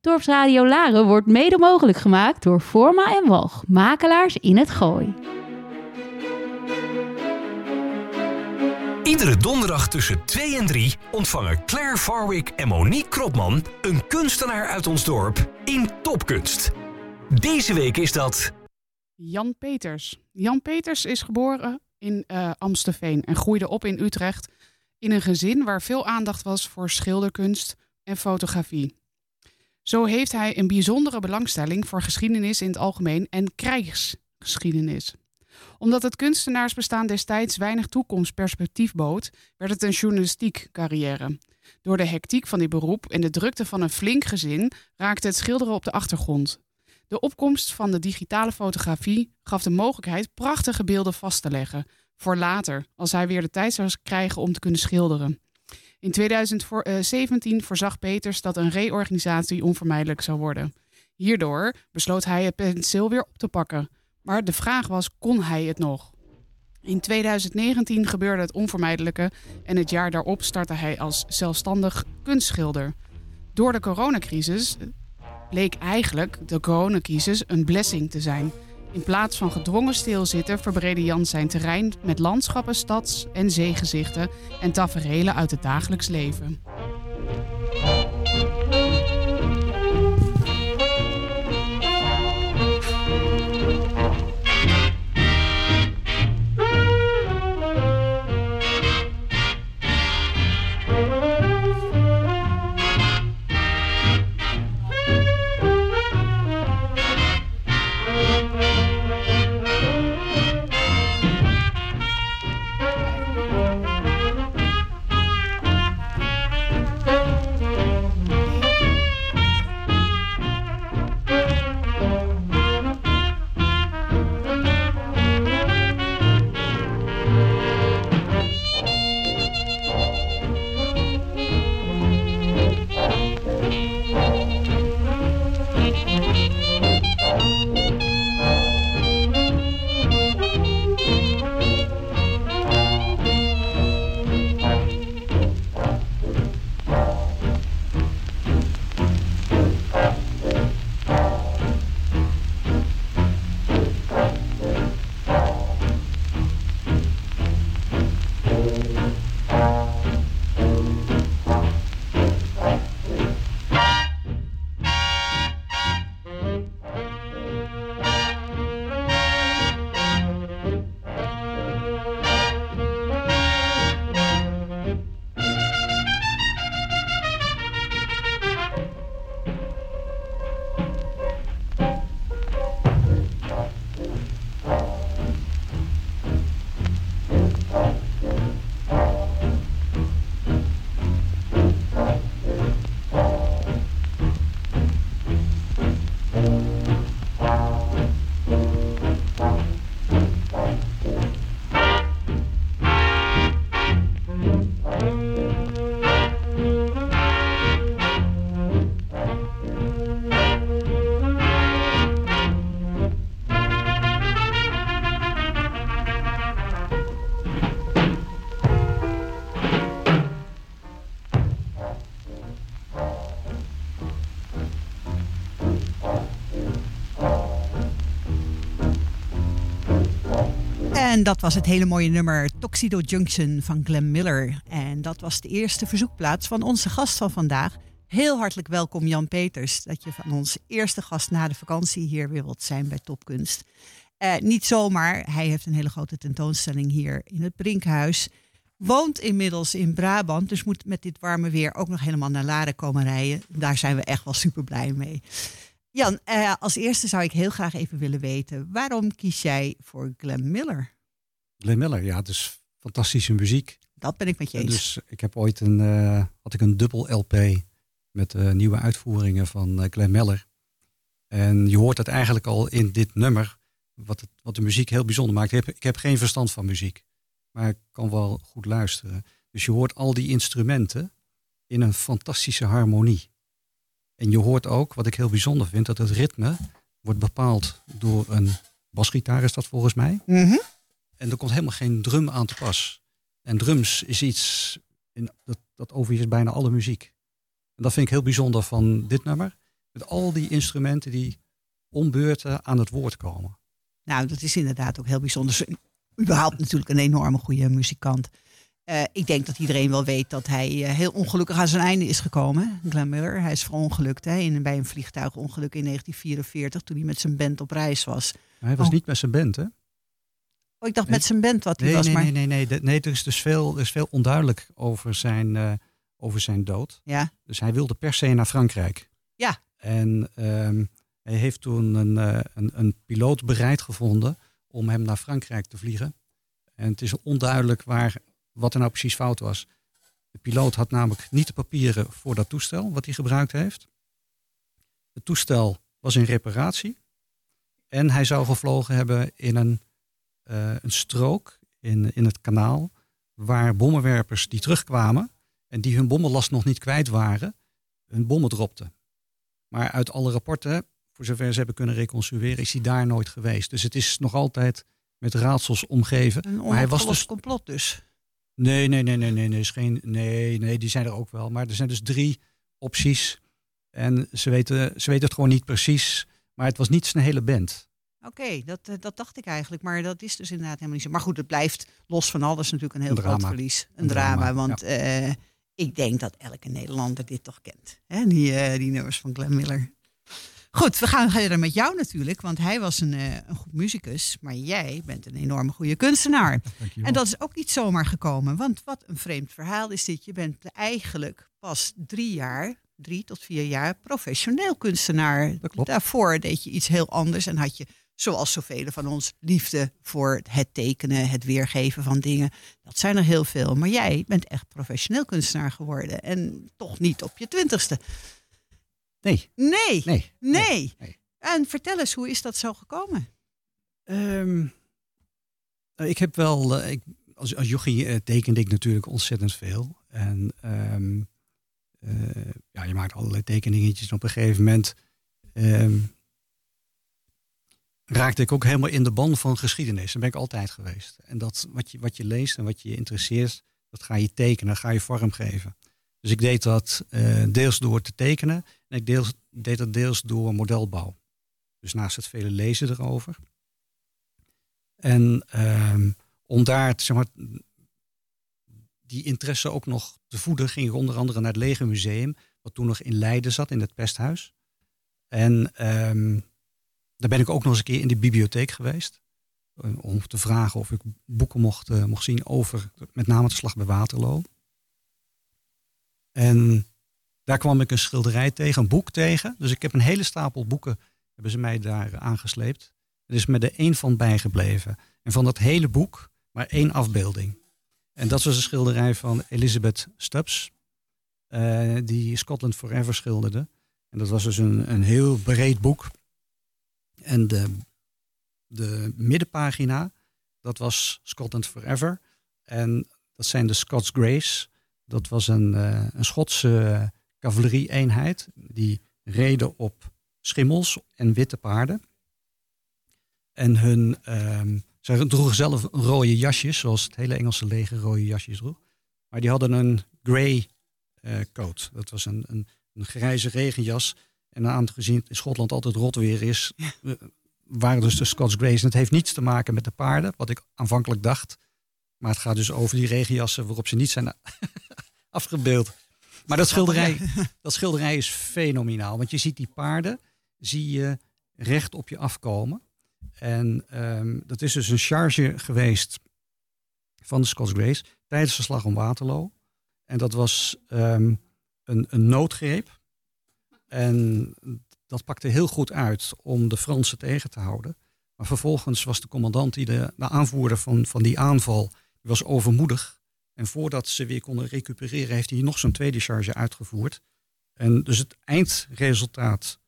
Dorpsradio Laren wordt mede mogelijk gemaakt door Forma en Walg, makelaars in het Gooi. Iedere donderdag tussen 2 en 3 ontvangen Claire Farwick en Monique Kropman een kunstenaar uit ons dorp in Topkunst. Deze week is dat Jan Peters. Jan Peters is geboren in uh, Amstelveen en groeide op in Utrecht in een gezin waar veel aandacht was voor schilderkunst en fotografie. Zo heeft hij een bijzondere belangstelling voor geschiedenis in het algemeen en krijgsgeschiedenis. Omdat het kunstenaarsbestaan destijds weinig toekomstperspectief bood, werd het een journalistiek carrière. Door de hectiek van dit beroep en de drukte van een flink gezin raakte het schilderen op de achtergrond. De opkomst van de digitale fotografie gaf de mogelijkheid prachtige beelden vast te leggen voor later, als hij weer de tijd zou krijgen om te kunnen schilderen. In 2017 voorzag Peters dat een reorganisatie onvermijdelijk zou worden. Hierdoor besloot hij het penseel weer op te pakken. Maar de vraag was: kon hij het nog? In 2019 gebeurde het onvermijdelijke en het jaar daarop startte hij als zelfstandig kunstschilder. Door de coronacrisis bleek eigenlijk de coronacrisis een blessing te zijn. In plaats van gedwongen stilzitten verbreedde Jan zijn terrein met landschappen, stads- en zeegezichten en taferelen uit het dagelijks leven. Dat was het hele mooie nummer Toxido Junction van Glenn Miller. En dat was de eerste verzoekplaats van onze gast van vandaag. Heel hartelijk welkom Jan Peters, dat je van ons eerste gast na de vakantie hier weer wilt zijn bij Topkunst. Uh, niet zomaar, hij heeft een hele grote tentoonstelling hier in het Brinkhuis. Woont inmiddels in Brabant, dus moet met dit warme weer ook nog helemaal naar Laren komen rijden. Daar zijn we echt wel super blij mee. Jan, uh, als eerste zou ik heel graag even willen weten, waarom kies jij voor Glenn Miller? Glenn Miller, ja, het is fantastische muziek. Dat ben ik met je eens. Dus ik heb ooit een, uh, had ik een dubbel LP met uh, nieuwe uitvoeringen van uh, Glenn Miller. En je hoort het eigenlijk al in dit nummer, wat, het, wat de muziek heel bijzonder maakt. Ik heb, ik heb geen verstand van muziek, maar ik kan wel goed luisteren. Dus je hoort al die instrumenten in een fantastische harmonie. En je hoort ook, wat ik heel bijzonder vind, dat het ritme wordt bepaald door een basgitaar, is dat volgens mij. Mm -hmm. En er komt helemaal geen drum aan te pas. En drums is iets, in, dat, dat overheerst bijna alle muziek. En dat vind ik heel bijzonder van dit nummer. Met al die instrumenten die ombeurten aan het woord komen. Nou, dat is inderdaad ook heel bijzonder. Überhaupt natuurlijk een enorme goede muzikant. Uh, ik denk dat iedereen wel weet dat hij uh, heel ongelukkig aan zijn einde is gekomen. Glenn Miller. Hij is verongelukt hè, in, bij een vliegtuigongeluk in 1944 toen hij met zijn band op reis was. Maar hij was Oh. niet met zijn band, hè? Oh, ik dacht Nee. met zijn band wat hij Nee, was. nee, maar... nee, nee, nee. De- nee er, is dus veel, er is veel onduidelijk over zijn, eh, over zijn dood. Ja, Dus hij wilde per se naar Frankrijk. Ja. En ehm, hij heeft toen een, eh, een, een piloot bereid gevonden om hem naar Frankrijk te vliegen. En het is onduidelijk waar, wat er nou precies fout was. De piloot had namelijk niet de papieren voor dat toestel wat hij gebruikt heeft. Het toestel was in reparatie. En hij zou gevlogen hebben in een, een strook in, in het kanaal waar bommenwerpers die terugkwamen en die hun bommenlast nog niet kwijt waren, hun bommen dropten. Maar uit alle rapporten, voor zover ze hebben kunnen reconstrueren, is hij daar nooit geweest. Dus het is nog altijd met raadsels omgeven. een Maar hij was dus complot dus. Nee, nee, nee, nee, nee, nee, is geen, nee, nee, die zijn er ook wel. Maar er zijn dus drie opties. En ze weten, ze weten het gewoon niet precies. Maar het was niet zijn hele band. Oké, dat, eh, dat dacht ik eigenlijk. Maar dat is dus inderdaad helemaal niet zo. Maar goed, het blijft los van alles natuurlijk een heel Een groot verlies. Een, Een drama, drama, want eh, ik denk dat elke Nederlander dit toch kent. Hè? Die, eh, die nummers van Glenn Miller. Goed, we gaan verder met jou natuurlijk. Want hij was een, een goed muzikus. Maar jij bent een enorme goede kunstenaar. En dat is ook niet zomaar gekomen. Want wat een vreemd verhaal is dit. Je bent eigenlijk pas drie jaar, drie tot vier jaar, professioneel kunstenaar. Daarvoor deed je iets heel anders en had je, zoals zoveel van ons, liefde voor het tekenen, het weergeven van dingen. Dat zijn er heel veel. Maar jij bent echt professioneel kunstenaar geworden. En toch niet op je twintigste. Nee, Nee, nee. nee. nee. En vertel eens, hoe is dat zo gekomen? Ehm, nou, ik heb wel, eh, ik, als, als jochie eh, tekende ik natuurlijk ontzettend veel. En ehm, eh, ja, je maakt allerlei tekeningetjes. En op een gegeven moment ehm, raakte ik ook helemaal in de band van geschiedenis. Daar ben ik altijd geweest. En dat wat je, wat je leest en wat je interesseert, dat ga je tekenen, ga je vormgeven. Dus ik deed dat eh, deels door te tekenen en ik deed dat deels door modelbouw. Dus naast het vele lezen erover. En ehm, om daar zeg maar, die interesse ook nog te voeden, ging ik onder andere naar het Leger Museum, wat toen nog in Leiden zat, in het pesthuis. En ehm, daar ben ik ook nog eens een keer in de bibliotheek geweest. eh, Om te vragen of ik boeken mocht, eh, mocht zien over met name de slag bij Waterloo. En daar kwam ik een schilderij tegen, een boek tegen. Dus ik heb een hele stapel boeken, hebben ze mij daar aangesleept. Er is me er één van bijgebleven. En van dat hele boek maar één afbeelding. En dat was een schilderij van Elizabeth Stubbs, eh, die Scotland Forever schilderde. En dat was dus een, een heel breed boek. En de, de middenpagina, dat was Scotland Forever. En dat zijn de Scots Greys. Dat was een, eh, een Schotse cavalerie-eenheid. Die reden op schimmels en witte paarden. En hun, ehm zij droegen zelf rode jasjes, zoals het hele Engelse leger rode jasjes droeg. Maar die hadden een grey eh, coat. Dat was een, een, een grijze regenjas. En aangezien het in Schotland altijd rot weer is, waren dus de Scots Greys. En het heeft niets te maken met de paarden, wat ik aanvankelijk dacht. Maar het gaat dus over die regenjassen waarop ze niet zijn afgebeeld. Maar dat schilderij, dat schilderij is fenomenaal. Want je ziet die paarden, zie je recht op je afkomen. En ehm, dat is dus een charge geweest van de Scots Greys tijdens de slag om Waterloo. En dat was ehm, een, een noodgreep. En dat pakte heel goed uit om de Fransen tegen te houden. Maar vervolgens was de commandant, die de, de aanvoerder van, van die aanval, was overmoedig. En voordat ze weer konden recupereren, heeft hij nog zo'n tweede charge uitgevoerd. En dus het eindresultaat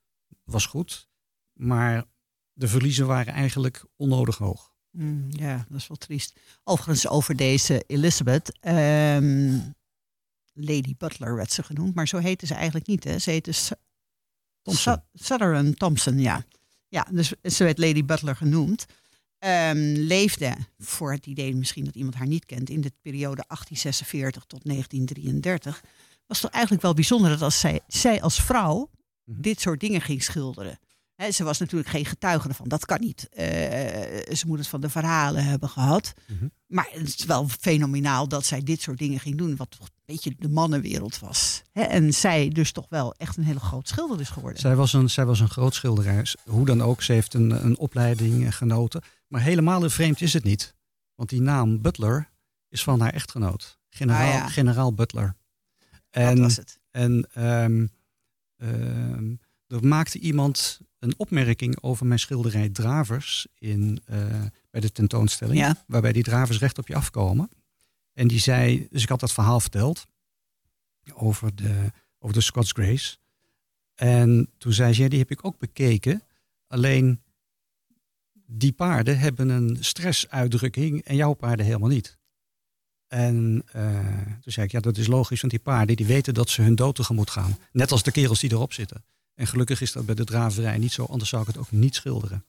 was goed. Maar de verliezen waren eigenlijk onnodig hoog. Mm, ja, dat is wel triest. Overigens over deze Elizabeth. ehm, Lady Butler werd ze genoemd, maar zo heette ze eigenlijk niet. Hè? Ze heette Thompson. Sutherland Thompson, ja. Ja, dus ze werd Lady Butler genoemd. Ehm, leefde, voor het idee misschien dat iemand haar niet kent, in de periode 1846 tot 1933. Was toch eigenlijk wel bijzonder dat als zij, zij als vrouw Mhm. dit soort dingen ging schilderen. Ze was natuurlijk geen getuige ervan, dat kan niet. Eh, ze moet het van de verhalen hebben gehad. Mhm. Maar het is wel fenomenaal dat zij dit soort dingen ging doen, wat toch een beetje de mannenwereld was. En zij dus toch wel echt een hele groot schilder is geworden. Zij was een, zij was een groot schilderes. Hoe dan ook, ze heeft een, een opleiding genoten. Maar helemaal vreemd is het niet. Want die naam Butler is van haar echtgenoot. Generaal, Ah, ja. generaal Butler. dat En, was het. en ehm, er maakte iemand een opmerking over mijn schilderij Dravers in, eh, bij de tentoonstelling. Ja. Waarbij die dravers recht op je afkomen. En die zei, dus ik had dat verhaal verteld over de, over de Scots Grace. En toen zei ze, ja, die heb ik ook bekeken. Alleen die paarden hebben een stressuitdrukking en jouw paarden helemaal niet. En eh, toen zei ik, ja, dat is logisch, want die paarden die weten dat ze hun dood tegemoet gaan. Net als de kerels die erop zitten. En gelukkig is dat bij de draverij niet zo, anders zou ik het ook niet schilderen.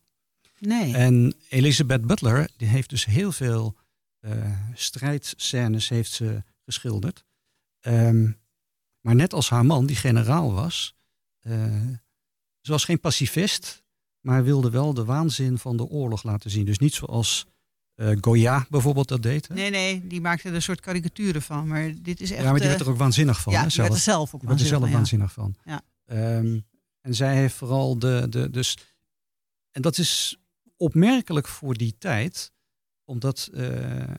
Nee. En Elizabeth Butler, die heeft dus heel veel eh strijdscènes heeft ze geschilderd. Ehm, maar net als haar man, die generaal was, eh, ze was geen pacifist, maar wilde wel de waanzin van de oorlog laten zien. Dus niet zoals eh Goya bijvoorbeeld dat deed. Hè? Nee, nee, die maakte er een soort karikaturen van. Maar dit is echt... ja, maar die werd er ook waanzinnig van. ja, hè, die werd er zelf. ook Die er zelf waanzinnig waanzinnig van. Ja. Ehm, en zij heeft vooral de, de. Dus, en dat is opmerkelijk voor die tijd, omdat eh,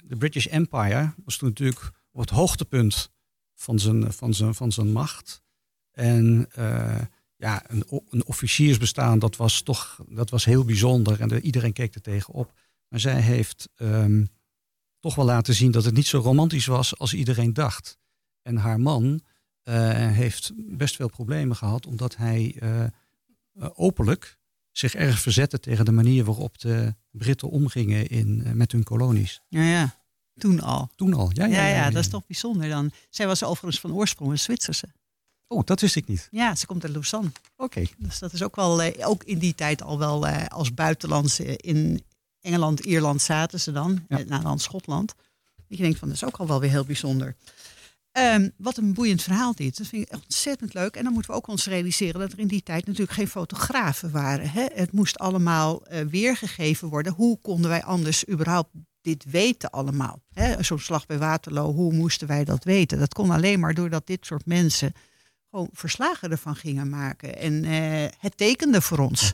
de British Empire was toen natuurlijk op het hoogtepunt van zijn, van zijn, van zijn macht. En eh, ja, een, een officiersbestaan, dat was toch dat was heel bijzonder en de, iedereen keek er tegenop. Maar zij heeft ehm, toch wel laten zien dat het niet zo romantisch was als iedereen dacht. En haar man heeft best veel problemen gehad, omdat hij eh, eh, openlijk zich erg verzette tegen de manier waarop de Britten omgingen in, eh, met hun kolonies. Ja, ja. Toen al. Toen al. Ja, Ja, ja, dat is toch bijzonder dan. Zij was overigens van oorsprong een Zwitserse. Oh, dat wist ik niet. Ja, ze komt uit Lausanne. Oké. Dus dat is ook wel, eh, ook in die tijd al wel eh, als buitenlandse in Engeland, Ierland zaten ze dan. Ja. Ja. naar dan Schotland. Dat je denkt van, dat is ook al wel weer heel bijzonder. Ehm, wat een boeiend verhaal dit. Dat vind ik ontzettend leuk. En dan moeten we ook ons realiseren dat er in die tijd natuurlijk geen fotografen waren. Hè? Het moest allemaal eh, weergegeven worden. Hoe konden wij anders überhaupt dit weten allemaal? Zo'n slag bij Waterloo, hoe moesten wij dat weten? Dat kon alleen maar doordat dit soort mensen gewoon verslagen ervan gingen maken. En eh, het tekende voor ons.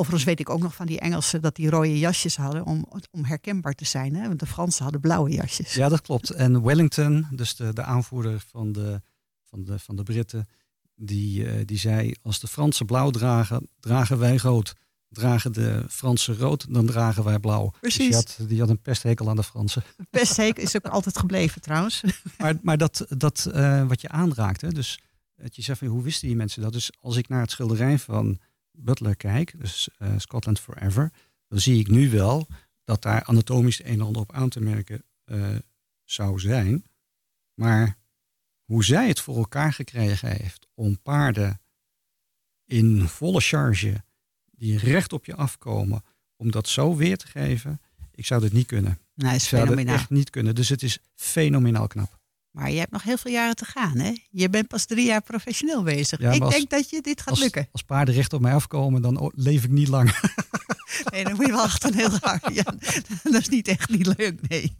Overigens weet ik ook nog van die Engelsen dat die rode jasjes hadden om, om herkenbaar te zijn. Hè? Want de Fransen hadden blauwe jasjes. Ja, dat klopt. En Wellington, dus de, de aanvoerder van de, van de, van de Britten, die, eh, die zei: Als de Fransen blauw dragen, dragen wij rood. Dragen de Fransen rood, dan dragen wij blauw. Dus Precies. die, had, die had een pesthekel aan de Fransen. Pesthekel is ook altijd gebleven trouwens. Maar, maar dat, dat eh, wat je aanraakte, dus dat je zegt van hoe wisten die mensen dat? Dus als ik naar het schilderij van Butler kijk, dus eh, Scotland Forever, dan zie ik nu wel dat daar anatomisch het een en ander op aan te merken eh, zou zijn. Maar hoe zij het voor elkaar gekregen heeft om paarden in volle charge, die recht op je afkomen, om dat zo weer te geven, ik zou dit niet kunnen. Nou, is Ik zou fenomenaal. echt niet kunnen. Dus het is fenomenaal knap. Maar je hebt nog heel veel jaren te gaan, hè? Je bent pas drie jaar professioneel bezig. Ja, ik als- denk dat je dit gaat Als, lukken. als paarden recht op mij afkomen, dan leef ik niet lang. Nee, dan moet je wachten heel hard. Ja, dat is niet echt niet leuk, nee.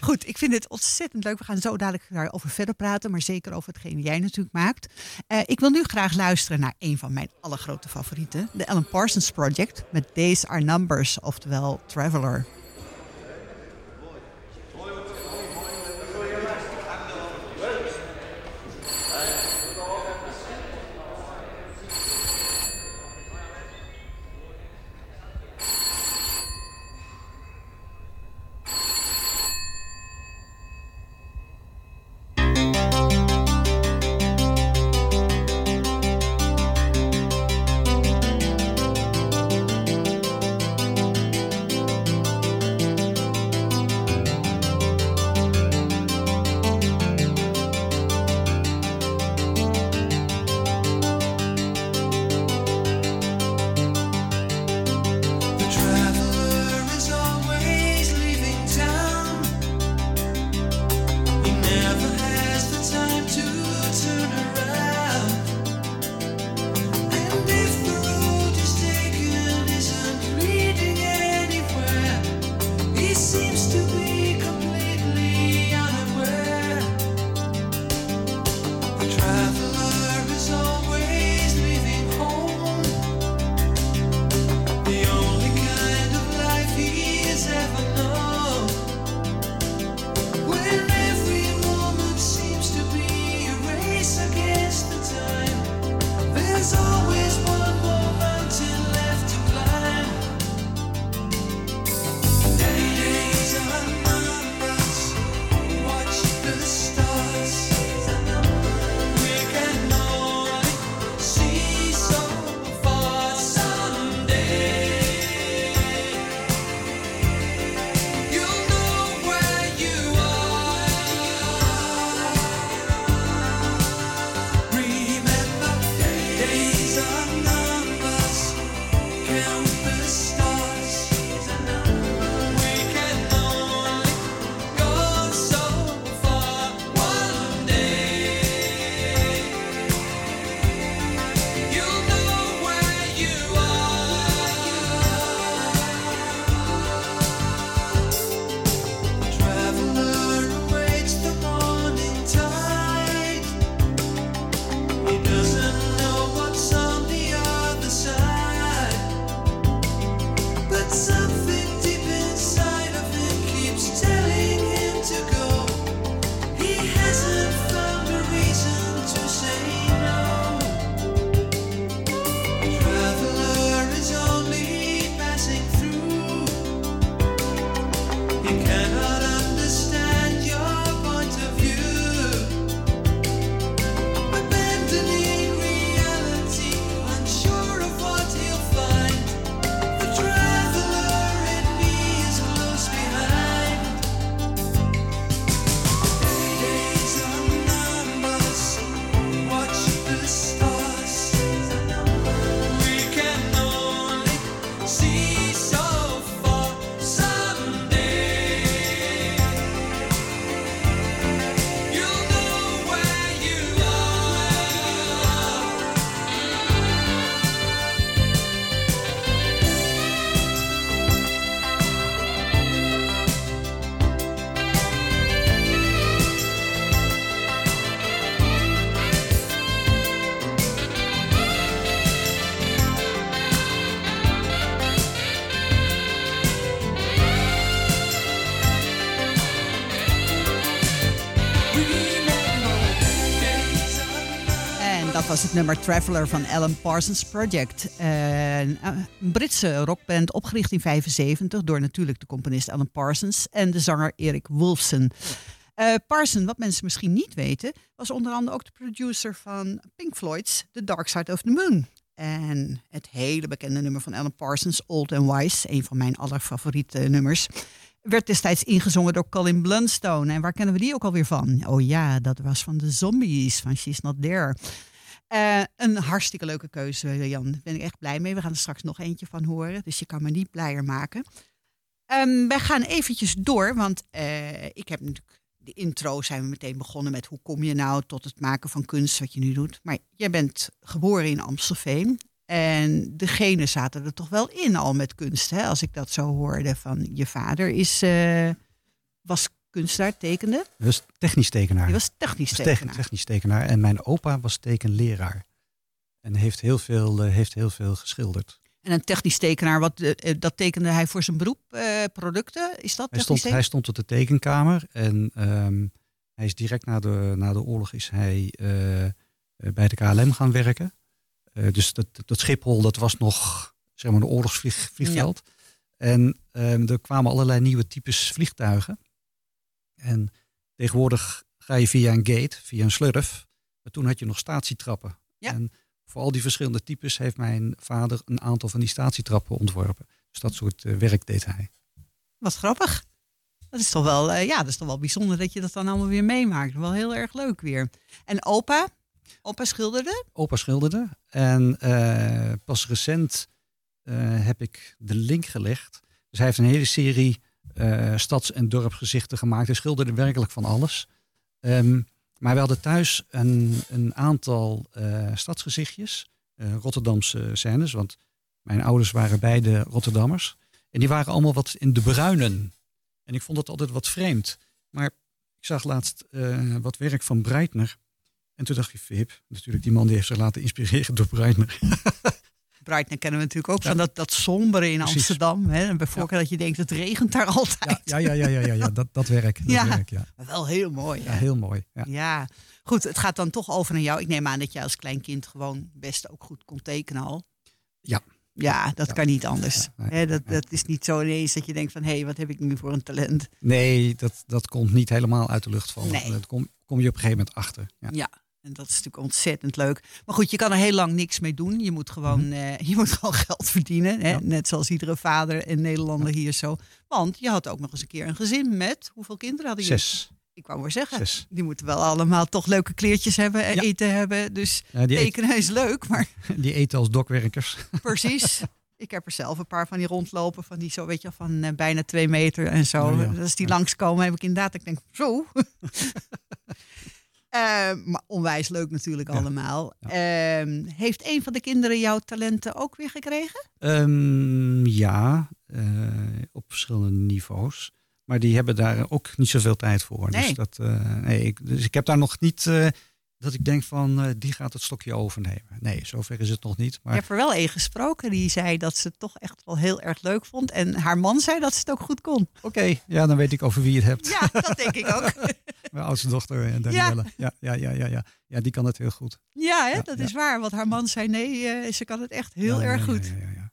Goed, ik vind het ontzettend leuk. We gaan zo dadelijk daarover verder praten, maar zeker over hetgeen jij natuurlijk maakt. Eh, ik wil nu graag luisteren naar een van mijn allergrote favorieten. De Alan Parsons Project met Days Are Numbers, oftewel Traveler. Het nummer Traveler van Alan Parsons Project. Eh, een Britse rockband opgericht in 1975 door natuurlijk de componist Alan Parsons en de zanger Eric Wolfson. Uh, Parsons, wat mensen misschien niet weten, was onder andere ook de producer van Pink Floyd's The Dark Side of the Moon. En het hele bekende nummer van Alan Parsons, Old and Wise, een van mijn allerfavoriete nummers, werd destijds ingezongen door Colin Blunstone. En waar kennen we die ook alweer van? Oh ja, dat was van de Zombies, van She's Not There. Uh, een hartstikke leuke keuze, Jan. Daar ben ik echt blij mee. We gaan er straks nog eentje van horen, dus je kan me niet blijer maken. Um, wij gaan eventjes door, want uh, ik heb natuurlijk de intro zijn we meteen begonnen met hoe kom je nou tot het maken van kunst wat je nu doet. Maar jij bent geboren in Amstelveen en de genen zaten er toch wel in al met kunst. Hè? Als ik dat zo hoorde van je vader is, uh, was kunstenaar, tekende. Hij was technisch tekenaar. Hij was technisch tekenaar. technisch tekenaar. En mijn opa was tekenleraar. En heeft heel veel, uh, heeft heel veel geschilderd. En een technisch tekenaar, wat, uh, dat tekende hij voor zijn beroep, producten? Is dat hij stond, hij stond op de tekenkamer en um, hij is direct na de, na de oorlog is hij bij de KLM gaan werken. Dus dat, dat Schiphol, dat was nog zeg maar een oorlogsvliegveld. Ja. En um, er kwamen allerlei nieuwe types vliegtuigen. En tegenwoordig ga je via een gate, via een slurf. Maar toen had je nog statietrappen. Ja. En voor al die verschillende types heeft mijn vader een aantal van die statietrappen ontworpen. Dus dat soort uh, werk deed hij. Wat grappig. Dat is toch wel, uh, ja, dat is toch wel bijzonder dat je dat dan allemaal weer meemaakt. Wel heel erg leuk weer. En opa, Opa schilderde? Opa schilderde. En uh, pas recent heb ik de link gelegd. Dus hij heeft een hele serie uh, stads- en dorpsgezichten gemaakt. Hij schilderde werkelijk van alles. Um, maar we hadden thuis een, een aantal stadsgezichtjes. Rotterdamse scènes. Want mijn ouders waren beide Rotterdammers. En die waren allemaal wat in de bruinen. En ik vond dat altijd wat vreemd. Maar ik zag laatst wat werk van Breitner. En toen dacht je, Fip, natuurlijk die man die heeft zich laten inspireren door Breitner. Breitner kennen we natuurlijk ook ja. van dat, dat sombere in Precies. Amsterdam. Hè? En bijvoorbeeld ja. dat je denkt, het regent daar altijd. Ja, ja, ja, ja, ja, ja. Dat, dat werk. Dat ja. werk ja. wel heel mooi. Ja, heel mooi. Ja. ja, goed. Het gaat dan toch over naar jou. Ik neem aan dat jij als klein kind gewoon best ook goed kon tekenen al. Ja. Ja, dat kan niet anders. Nee, He, dat, dat is niet zo ineens dat je denkt van... hé, hey, wat heb ik nu voor een talent? Nee, dat, dat komt niet helemaal uit de lucht vallen. Nee. Dat kom, kom je op een gegeven moment achter. Ja. En dat is natuurlijk ontzettend leuk. Maar goed, je kan er heel lang niks mee doen. Je moet gewoon, mm -hmm. uh, je moet gewoon geld verdienen. Hè? Ja. Net zoals iedere vader en Nederlander ja. hier zo. Want je had ook nog eens een keer een gezin met... Hoeveel kinderen hadden je? Zes. Ik wou maar zeggen, Zes. die moeten wel allemaal toch leuke kleertjes hebben en Ja. eten hebben. Dus tekenen is leuk, maar die eten als dokwerkers. precies. Ik heb er zelf een paar van die rondlopen, van die zo, weet je, van eh, bijna twee meter en zo. Ja, ja. Als die langskomen, heb ik inderdaad, ik denk, zo. Eh, maar onwijs leuk natuurlijk allemaal. Ehm, heeft een van de kinderen jouw talenten ook weer gekregen? Ehm, ja, eh, op verschillende niveaus. Maar die hebben daar ook niet zoveel tijd voor. Nee. Dus, dat, eh, nee, ik, dus ik heb daar nog niet eh, dat ik denk van eh, die gaat het stokje overnemen. Nee, zover is het nog niet. Maar Ik heb er wel een gesproken die zei dat ze het toch echt wel heel erg leuk vond. En haar man zei dat ze het ook goed kon. oké, ja, dan weet ik over wie je het hebt. Ja, dat denk ik ook. Mijn oudste dochter, eh, Danielle. Ja. Ja, ja, ja, ja, ja. die kan het heel goed. Ja, hè, Ja, dat ja. is waar. Want haar man zei nee, eh, ze kan het echt heel erg goed. Ja.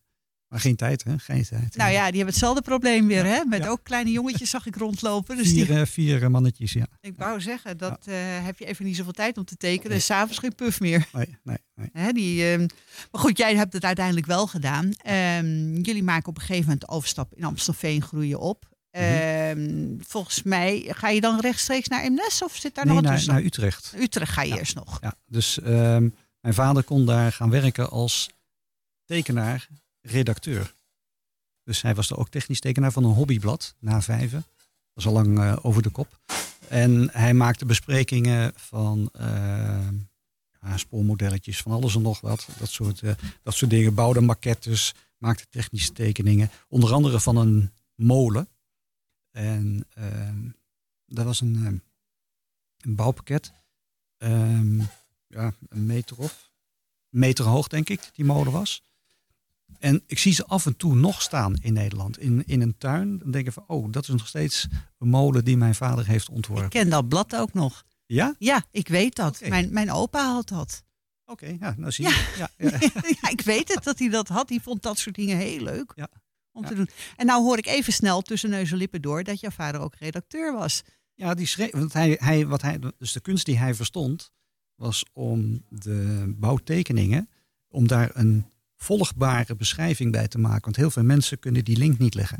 Maar geen tijd, hè? Geen tijd. Nou ja, die hebben hetzelfde probleem weer. Hè? Met ja. ook kleine jongetjes zag ik rondlopen. Dus Vier, die, eh, vier eh, mannetjes, ja. ik wou zeggen, dat eh, heb je even niet zoveel tijd om te tekenen. Dus s'avonds geen puff meer. Nee, nee, nee. Hè, die, ehm, maar goed, jij hebt het uiteindelijk wel gedaan. Ehm, jullie maken op een gegeven moment de overstap in Amstelveen groeien op. Mhm. Ehm, volgens mij ga je dan rechtstreeks naar Eemnes of zit daar Nee, nog wat naar, tussen? naar Utrecht. Utrecht ga je Ja. eerst nog. Ja, dus mijn vader kon daar gaan werken als tekenaar, redacteur. Dus hij was er ook technisch tekenaar van een hobbyblad, na vijven. Dat was al lang eh, over de kop. En hij maakte besprekingen van ehm, ja, spoormodelletjes, van alles en nog wat. Dat soort, eh, dat soort dingen. Bouwde maquettes, maakte technische tekeningen. Onder andere van een molen. En ehm, dat was een, ehm, een bouwpakket. Ehm, ja, een meter of. Een meter hoog, denk ik, die molen was. En ik zie ze af en toe nog staan in Nederland. In, in een tuin. Dan denk ik van, oh, dat is nog steeds een molen die mijn vader heeft Ik ontworpen. ken dat blad ook nog. Ja? Ja, ik weet dat. Mijn, mijn opa had dat. Oké, ja, nou zie je. Ja, ja. ja, ik weet het dat hij dat had. Die vond dat soort dingen heel leuk Ja. om te doen. En nou hoor ik even snel tussen neus en lippen door dat jouw vader ook redacteur was. Ja, die schreef, want hij, hij, wat hij, dus de kunst die hij verstond, was om de bouwtekeningen, om daar een volgbare beschrijving bij te maken. Want heel veel mensen kunnen die link niet leggen.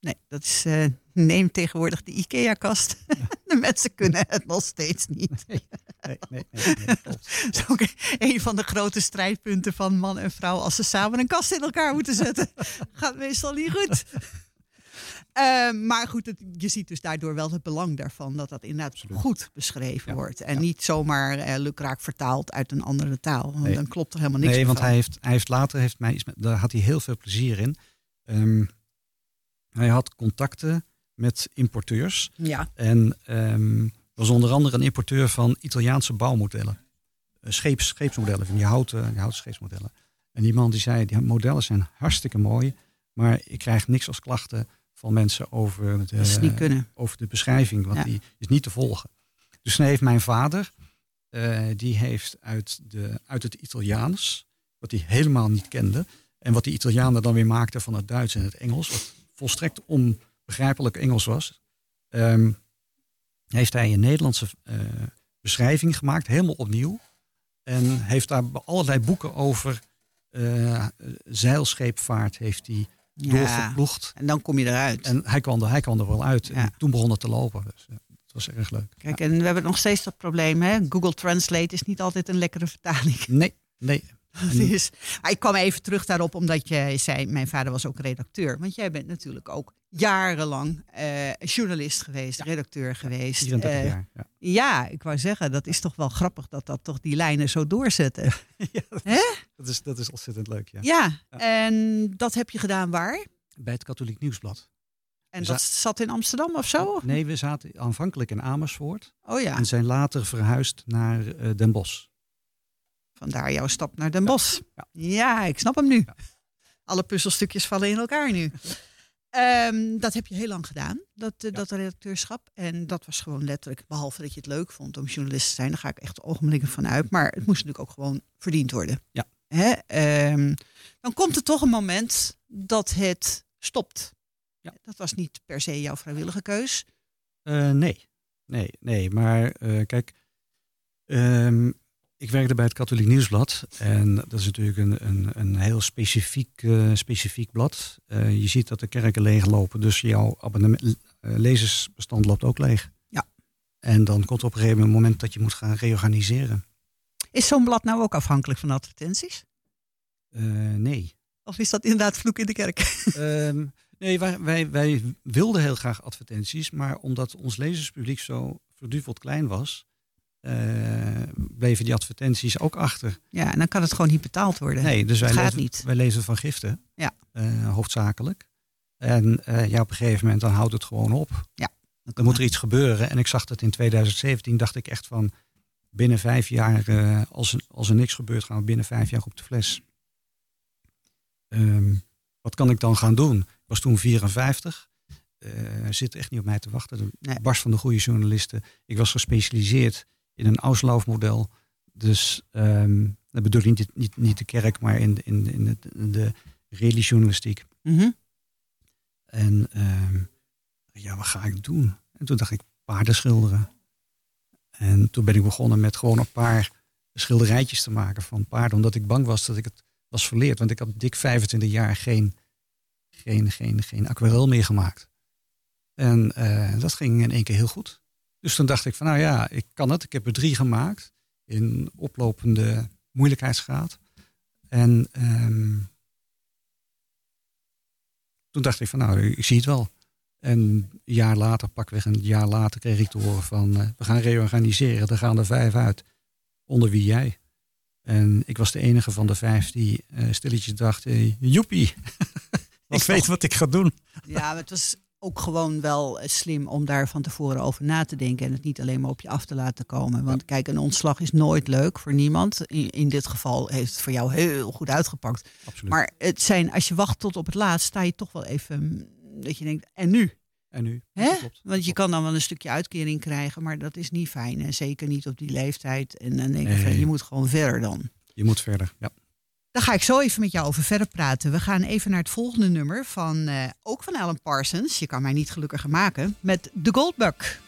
Nee, dat is. eh, neem tegenwoordig de IKEA-kast. de mensen kunnen het nog steeds niet. Nee, nee, nee, nee, klopt. Dat is ook een van de grote strijdpunten van man en vrouw als ze samen een kast in elkaar moeten zetten. Gaat meestal niet goed. Eh, maar goed, het- je ziet dus daardoor wel het belang daarvan dat dat inderdaad Absoluut. goed beschreven Ja, wordt. En ja. niet zomaar eh, lukraak vertaald uit een andere taal. Want Nee. dan klopt er helemaal niks Nee, want van. hij heeft, hij heeft later, heeft mij, daar had hij heel veel plezier in. Ehm, hij had contacten met importeurs. Ja, En ehm was onder andere een importeur van Italiaanse bouwmodellen. Eh, Scheeps, scheepsmodellen, van die houten, die houten scheepsmodellen. En die man die zei, die modellen zijn hartstikke mooi. Maar ik krijg niks als klachten van mensen over de, kunnen. over de beschrijving. Want Ja. die is niet te volgen. Dus dan heeft mijn vader, eh, die heeft uit, de, uit het Italiaans, wat hij helemaal niet kende. En wat die Italianen dan weer maakten van het Duits en het Engels. Wat volstrekt onbegrijpelijk Engels was. ehm, heeft hij een Nederlandse eh, beschrijving gemaakt, helemaal opnieuw. En heeft daar allerlei boeken over eh, zeilscheepvaart heeft hij doorgeploegd. en dan kom je eruit. En hij kwam er, hij kwam er wel uit. En toen begon het te lopen. Dus eh, het was erg leuk. Kijk, en we hebben nog steeds dat probleem. Hè? Google Translate is niet altijd een lekkere vertaling. Nee, nee. Dat is, maar ik kwam even terug daarop, omdat jij zei, mijn vader was ook redacteur. Want jij bent natuurlijk ook jarenlang eh, journalist geweest, redacteur geweest. 34 Eh, jaar. Ja. ja, ik wou zeggen, dat is toch wel grappig dat dat toch die lijnen zo doorzetten. Dat, is, dat is ontzettend leuk, ja. Ja, Ja. en dat heb je gedaan waar? Bij het Katholiek Nieuwsblad. En dat zat in Amsterdam of zo? Nee, we zaten aanvankelijk in Amersfoort. Oh ja, En zijn later verhuisd naar eh, Den Bosch. Vandaar jouw stap naar Den Bosch. Ja. Ja, ik snap hem nu. Ja. Alle puzzelstukjes vallen in elkaar nu. Ehm, dat heb je heel lang gedaan, dat, eh, dat redacteurschap. En dat was gewoon letterlijk, behalve dat je het leuk vond om journalist te zijn, daar ga ik echt ogenblikken van uit. Maar het moest natuurlijk ook gewoon verdiend worden. Ja. Hè? Ehm, dan komt er toch een moment dat het stopt. Ja. Dat was niet per se jouw vrijwillige keus. Eh, nee, nee, nee. Maar eh, kijk, ehm, ik werkte bij het Katholiek Nieuwsblad. En dat is natuurlijk een, een, een heel specifiek, eh, specifiek blad. Eh, je ziet dat de kerken leeglopen, dus jouw abonnement, eh, lezersbestand loopt ook leeg. Ja. En dan komt op een gegeven moment dat je moet gaan reorganiseren. Is zo'n blad nou ook afhankelijk van advertenties? Nee. Of is dat inderdaad vloek in de kerk? Ehm, nee, wij, wij, wij wilden heel graag advertenties, maar omdat ons lezerspubliek zo verduveld klein was, eh, bleven die advertenties ook achter. Ja, en dan kan het gewoon niet betaald worden. Nee, dus wij, gaat lezen, niet. wij lezen van giften, Ja. eh, hoofdzakelijk. En eh, ja, op een gegeven moment dan houdt het gewoon op. Dan moet er iets gebeuren. En ik zag dat in 2017, dacht ik echt van binnen vijf jaar, als, er, als er niks gebeurt, gaan we binnen vijf jaar op de fles. Ehm, wat kan ik dan gaan doen? Ik was toen 54. Eh zit echt niet op mij te wachten. De Nee. barst van de goede journalisten. Ik was gespecialiseerd in een Auslaufmodel. Dus ehm, dat bedoel ik niet, niet, niet de kerk, maar in, de- in, in, het- in de. Mhm. En ehm, ja, wat ga ik doen? En toen dacht ik, paarden schilderen. En toen ben ik begonnen met gewoon een paar schilderijtjes te maken van paarden. Omdat ik bang was dat ik het was verleerd. Want ik had dik 25 jaar geen, geen, geen, geen aquarel meer gemaakt. En eh, dat ging in één keer heel goed. Dus toen dacht ik van nou ja, ik kan het. Ik heb er drie gemaakt. In oplopende moeilijkheidsgraad. En ehm, toen dacht ik van nou, ik zie het wel. En een jaar later, pakweg een jaar later, kreeg ik te horen van eh, we gaan reorganiseren. Er gaan er vijf uit. Onder wie jij. En ik was de enige van de vijf die eh, stilletjes dacht, eh, joepie. ik weet wat ik ga doen. Ja, maar het was ook gewoon wel eh, slim om daar van tevoren over na te denken. En het niet alleen maar op je af te laten komen. Want kijk, een ontslag is nooit leuk voor niemand. In, in dit geval heeft het voor jou heel goed uitgepakt. Absoluut. Maar het zijn, als je wacht tot op het laatst, sta je toch wel even mm, dat je denkt, en nu? En nu? Hè? Klopt. Want je kan dan wel een stukje uitkering krijgen, maar dat is niet fijn. En zeker niet op die leeftijd. En dan denk van, Nee. je moet gewoon verder dan. Je moet verder, ja. Daar ga ik zo even met jou over verder praten. We gaan even naar het volgende nummer van eh, ook van Alan Parsons. Je kan mij niet gelukkiger maken. Met The Goldbug.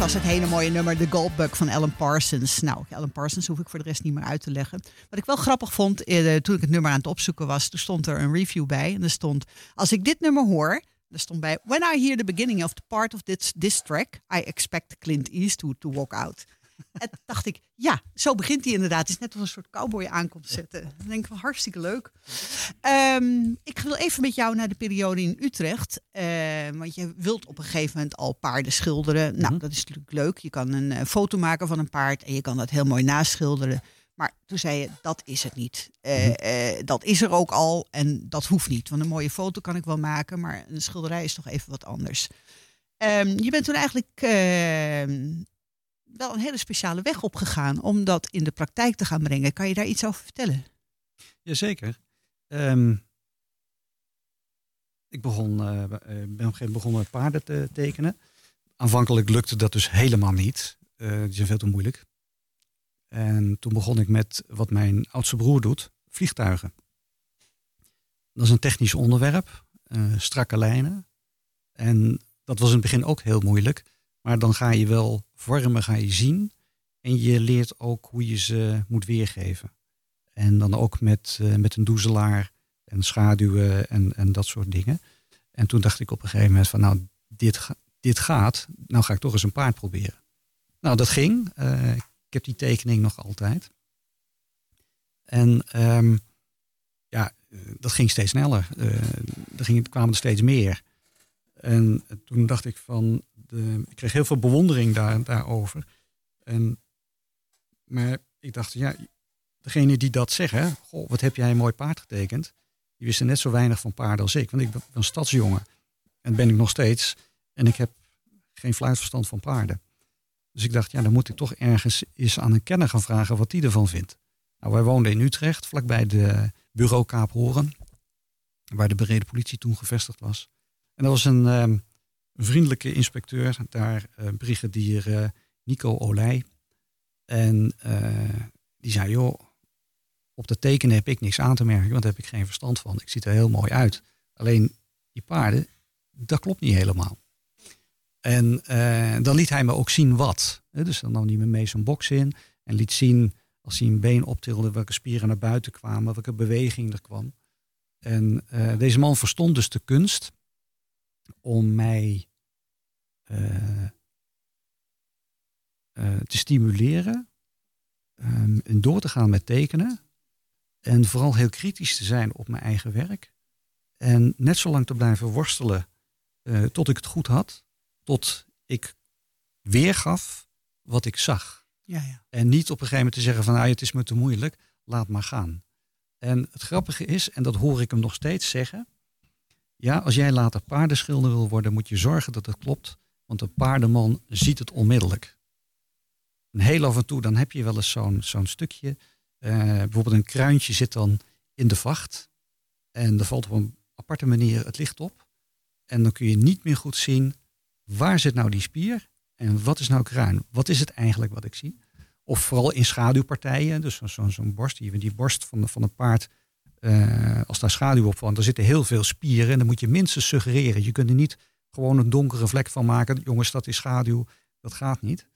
Was het hele mooie nummer, The Goldbug van Alan Parsons. Nou, Alan Parsons hoef ik voor de rest niet meer uit te leggen. Wat ik wel grappig vond, eh, toen ik het nummer aan het opzoeken was, toen stond er een review bij. En er stond, als ik dit nummer hoor, er stond bij, when I hear the beginning of the part of this, this track, I expect Clint Eastwood to walk out. En dacht ik, ja, zo begint hij inderdaad. Het is net als een soort cowboy aankomt zetten. Dan denk ik wel hartstikke leuk. Ehm, ik wil even met jou naar de periode in Utrecht. Ehm, want je wilt op een gegeven moment al paarden schilderen. Nou, Mhm. dat is natuurlijk leuk. Je kan een eh, foto maken van een paard en je kan dat heel mooi naschilderen. Maar toen zei je, dat is het niet. Eh, Mhm. eh, dat is er ook al en dat hoeft niet. Want een mooie foto kan ik wel maken, maar een schilderij is toch even wat anders. Ehm, je bent toen eigenlijk wel een hele speciale weg opgegaan om dat in de praktijk te gaan brengen. Kan je daar iets over vertellen? Jazeker. Ehm ik begon, eh, ben op een gegeven moment begonnen paarden te tekenen. Aanvankelijk lukte dat dus helemaal niet. Eh, die zijn veel te moeilijk. En toen begon ik met wat mijn oudste broer doet, vliegtuigen. Dat is een technisch onderwerp, strakke lijnen. En dat was in het begin ook heel moeilijk. Maar dan ga je wel vormen ga je zien. En je leert ook hoe je ze moet weergeven. En dan ook met, eh, met een doezelaar en schaduwen en, en dat soort dingen. En toen dacht ik op een gegeven moment van nou, dit, dit gaat. Nou ga ik toch eens een paard proberen. Nou, dat ging. Eh, ik heb die tekening nog altijd. En ehm, ja, eh, dat ging steeds sneller. Er, ging, kwamen steeds meer. En toen dacht ik van, de, ik kreeg heel veel bewondering daar, daarover. En Maar ik dacht, ja, degene die dat zeggen, goh, wat heb jij een mooi paard getekend. Die wisten net zo weinig van paarden als ik. Want ik ben een stadsjongen. En ben ik nog steeds. En ik heb geen fluitverstand van paarden. Dus ik dacht, ja, dan moet ik toch ergens eens aan een kenner gaan vragen wat die ervan vindt. Nou, wij woonden in Utrecht, vlakbij de bureau Kaap Horen. Waar de bereden politie toen gevestigd was. En dat was een ehm, vriendelijke inspecteur, daar uh, brigadier uh, Nico Olij. En uh, die zei, joh, op de tekenen heb ik niks aan te merken, want daar heb ik geen verstand van. Ik zie er heel mooi uit. Alleen die paarden, dat klopt niet helemaal. En dan liet hij me ook zien wat. Dus dan nam hij me mee zo'n box in en liet zien als hij een been optilde, welke spieren naar buiten kwamen, welke beweging er kwam. En deze man verstond dus de kunst om mij te stimuleren um, en door te gaan met tekenen. En vooral heel kritisch te zijn op mijn eigen werk. En net zo lang te blijven worstelen tot ik het goed had. Tot ik weergaf wat ik zag. Ja, ja. En niet op een gegeven moment te zeggen van nou, het is me te moeilijk, laat maar gaan. En het grappige is, en dat hoor ik hem nog steeds zeggen. Ja, als jij later paardenschilder wil worden, moet je zorgen dat het klopt. Want een paardenman ziet het onmiddellijk. En heel af en toe, dan heb je wel eens zo'n zo'n stukje. Uh, bijvoorbeeld een kruintje zit dan in de vacht. En er valt op een aparte manier het licht op. En dan kun je niet meer goed zien waar zit nou die spier en wat is nou kruin. Wat is het eigenlijk wat ik zie? Of vooral in schaduwpartijen. Dus zo'n zo borst, die, borst van, van een paard, uh, als daar schaduw op valt, dan zitten heel veel spieren. En dan moet je minstens suggereren. Je kunt er niet gewoon een donkere vlek van maken. Jongens, dat is schaduw. Dat gaat niet.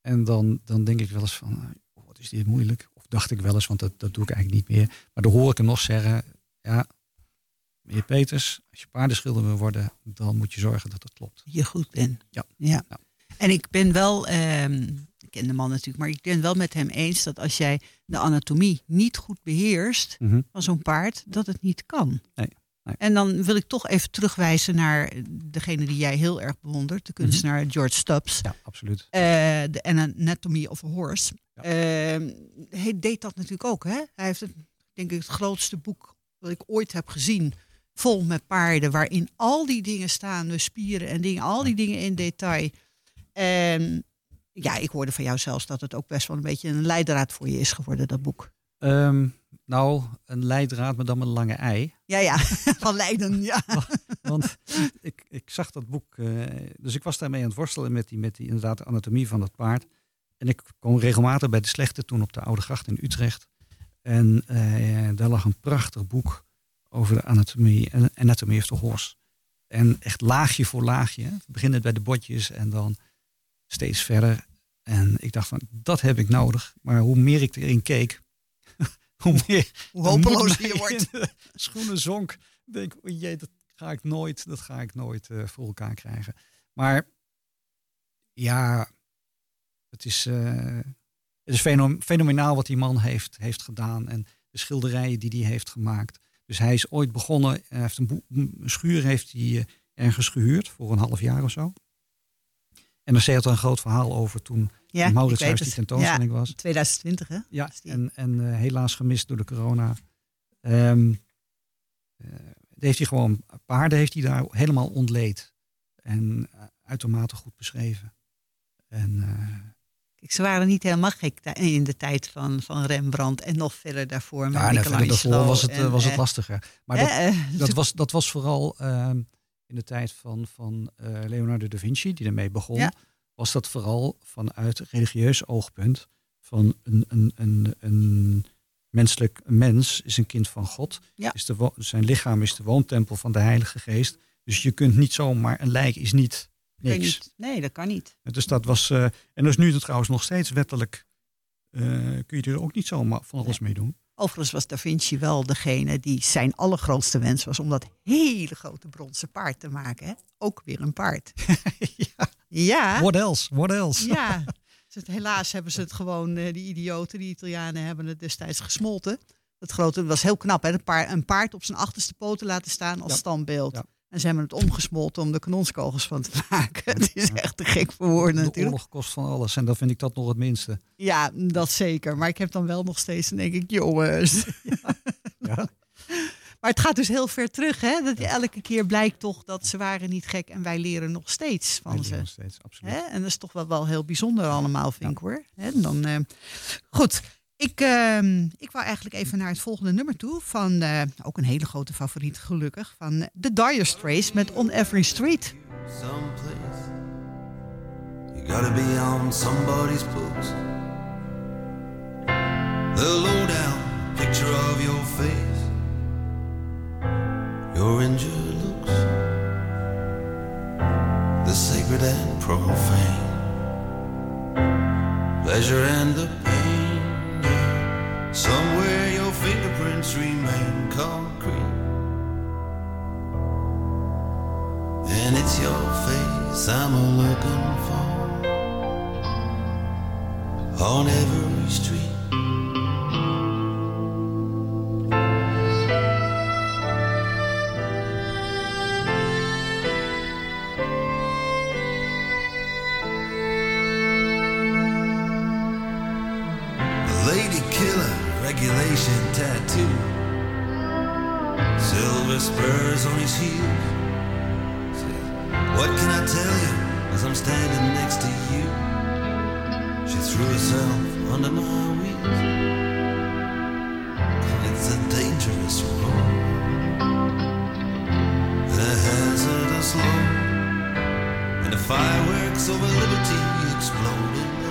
En dan, dan denk ik wel eens van, oh, wat is dit moeilijk? Of dacht ik wel eens, want dat, dat doe ik eigenlijk niet meer. Maar dan hoor ik hem nog zeggen, ja, meneer Peters, als je paardenschilder wil worden, dan moet je zorgen dat het klopt. Je goed bent. Ja. ja. ja. En ik ben wel, um, ik ken de man natuurlijk, maar ik ben wel met hem eens dat als jij de anatomie niet goed beheerst mm -hmm. van zo'n paard, dat het niet kan. Nee, nee. En dan wil ik toch even terugwijzen naar degene die jij heel erg bewondert, de kunstenaar mm -hmm. George Stubbs. Ja, absoluut. Uh, de Anatomy of a Horse. Ja. Uh, hij deed dat natuurlijk ook. Hè? Hij heeft het, denk ik, het grootste boek dat ik ooit heb gezien vol met paarden, waarin al die dingen staan, de spieren en dingen, al die dingen in detail. En ja, ik hoorde van jou zelfs dat het ook best wel een beetje een leidraad voor je is geworden, dat boek. Um, nou, een leidraad, maar dan met een lange ei. Ja, ja, van Leiden, ja. Want ik, ik zag dat boek, uh, dus ik was daarmee aan het worstelen met die, met die inderdaad de anatomie van dat paard. En ik kwam regelmatig bij de slechte toen op de Oude Gracht in Utrecht. En uh, daar lag een prachtig boek over de anatomie, Anatomy of the Horse. En echt laagje voor laagje. We beginnen bij de botjes en dan steeds verder. En ik dacht van, dat heb ik nodig. Maar hoe meer ik erin keek, hoe meer... Hoe hopeloos je wordt. Schoenen zonk. Denk, oh jee, dat ga ik nooit, dat ga ik nooit uh, voor elkaar krijgen. Maar ja, het is, uh, het is fenomenaal wat die man heeft, heeft gedaan. En de schilderijen die hij heeft gemaakt. Dus hij is ooit begonnen, hij heeft een, een schuur heeft hij ergens gehuurd voor een half jaar of zo. En er had er een groot verhaal over toen ja, in Mauritshuis die tentoonstelling ja, was. 2020 hè? Ja, en, en uh, helaas gemist door de corona. Um, uh, heeft hij gewoon, paarden heeft hij daar helemaal ontleed. En uh, uitermate goed beschreven. En, Kijk, ze waren niet helemaal gek in de tijd van, van Rembrandt en nog verder daarvoor. Met ja, en verder daarvoor was het, en, was het lastiger. Maar dat, dat, was, dat was vooral ehm, in de tijd van, van Leonardo da Vinci, die ermee begon. Ja was dat vooral vanuit religieus oogpunt. Van een, een, een, een menselijk een mens is een kind van God. Ja. Is de, zijn lichaam is de woontempel van de Heilige Geest. Dus je kunt niet zomaar, een lijk is niet niks. Niet. Nee, dat kan niet. Dus dat was, uh, en dat is nu trouwens nog steeds wettelijk. Uh, kun je er ook niet zomaar van alles mee doen. Overigens was Da Vinci wel degene die zijn allergrootste wens was om dat hele grote bronzen paard te maken. Hè? Ook weer een paard. ja. Ja. What else? What else? Ja. Helaas hebben ze het gewoon, die idioten, die Italianen hebben het destijds gesmolten. Dat grote dat was heel knap, hè? Een, paard, een paard op zijn achterste poten laten staan als ja. standbeeld. Ja. En ze hebben het omgesmolten om de kanonskogels van te maken. Het is echt te gek voor woorden De natuurlijk. oorlog kost van alles en dan vind ik dat nog het minste. Ja, dat zeker. Maar ik heb dan wel nog steeds, dan denk ik, jongens. Ja. Maar het gaat dus heel ver terug, hè? Dat elke keer blijkt toch dat ze waren niet gek en wij leren nog steeds van Wij ze. nog steeds, absoluut. Hè? En dat is toch wel, wel heel bijzonder allemaal, vind ik hoor. Hè? Dan, eh, goed, ik, ehm, ik wou eigenlijk even naar het volgende nummer toe. Van eh, ook een hele grote favoriet, gelukkig. Van The Dire Straits met On Every Street. someplace. You gotta be on somebody's books. The lowdown picture of your face, your injured looks, the sacred and profane, pleasure and the pain. Somewhere your fingerprints remain concrete. And it's your face I'm looking for on every street. Regulation tattoo, silver spurs on his heels. What can I tell you as I'm standing next to you? She threw herself under my wheels. It's a dangerous road, a hazardous load, and the fireworks over liberty explode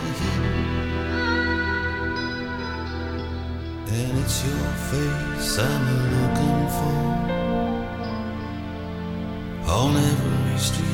it's your face I'm looking for on every street.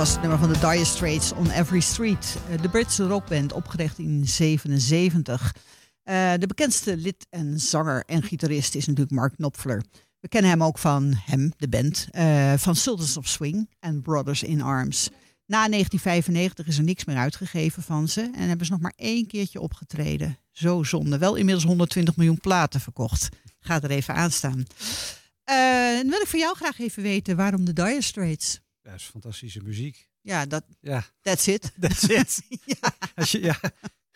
Was het nummer van de Dire Straits on Every Street. Eh, De Britse rockband, opgericht in 1977. Eh, de bekendste lid en zanger en gitarist is natuurlijk Mark Knopfler. We kennen hem ook van hem, de band, eh, van Sultans of Swing en Brothers in Arms. Na 1995 is er niks meer uitgegeven van ze en hebben ze nog maar één keertje opgetreden. Zo zonde. Wel inmiddels 120 miljoen platen verkocht. Ga er even aan staan. Dan wil ik van jou graag even weten waarom de Dire Straits. Ja, dat is fantastische muziek. Ja, dat, Ja, that's it. that's it. ja. Als je, ja.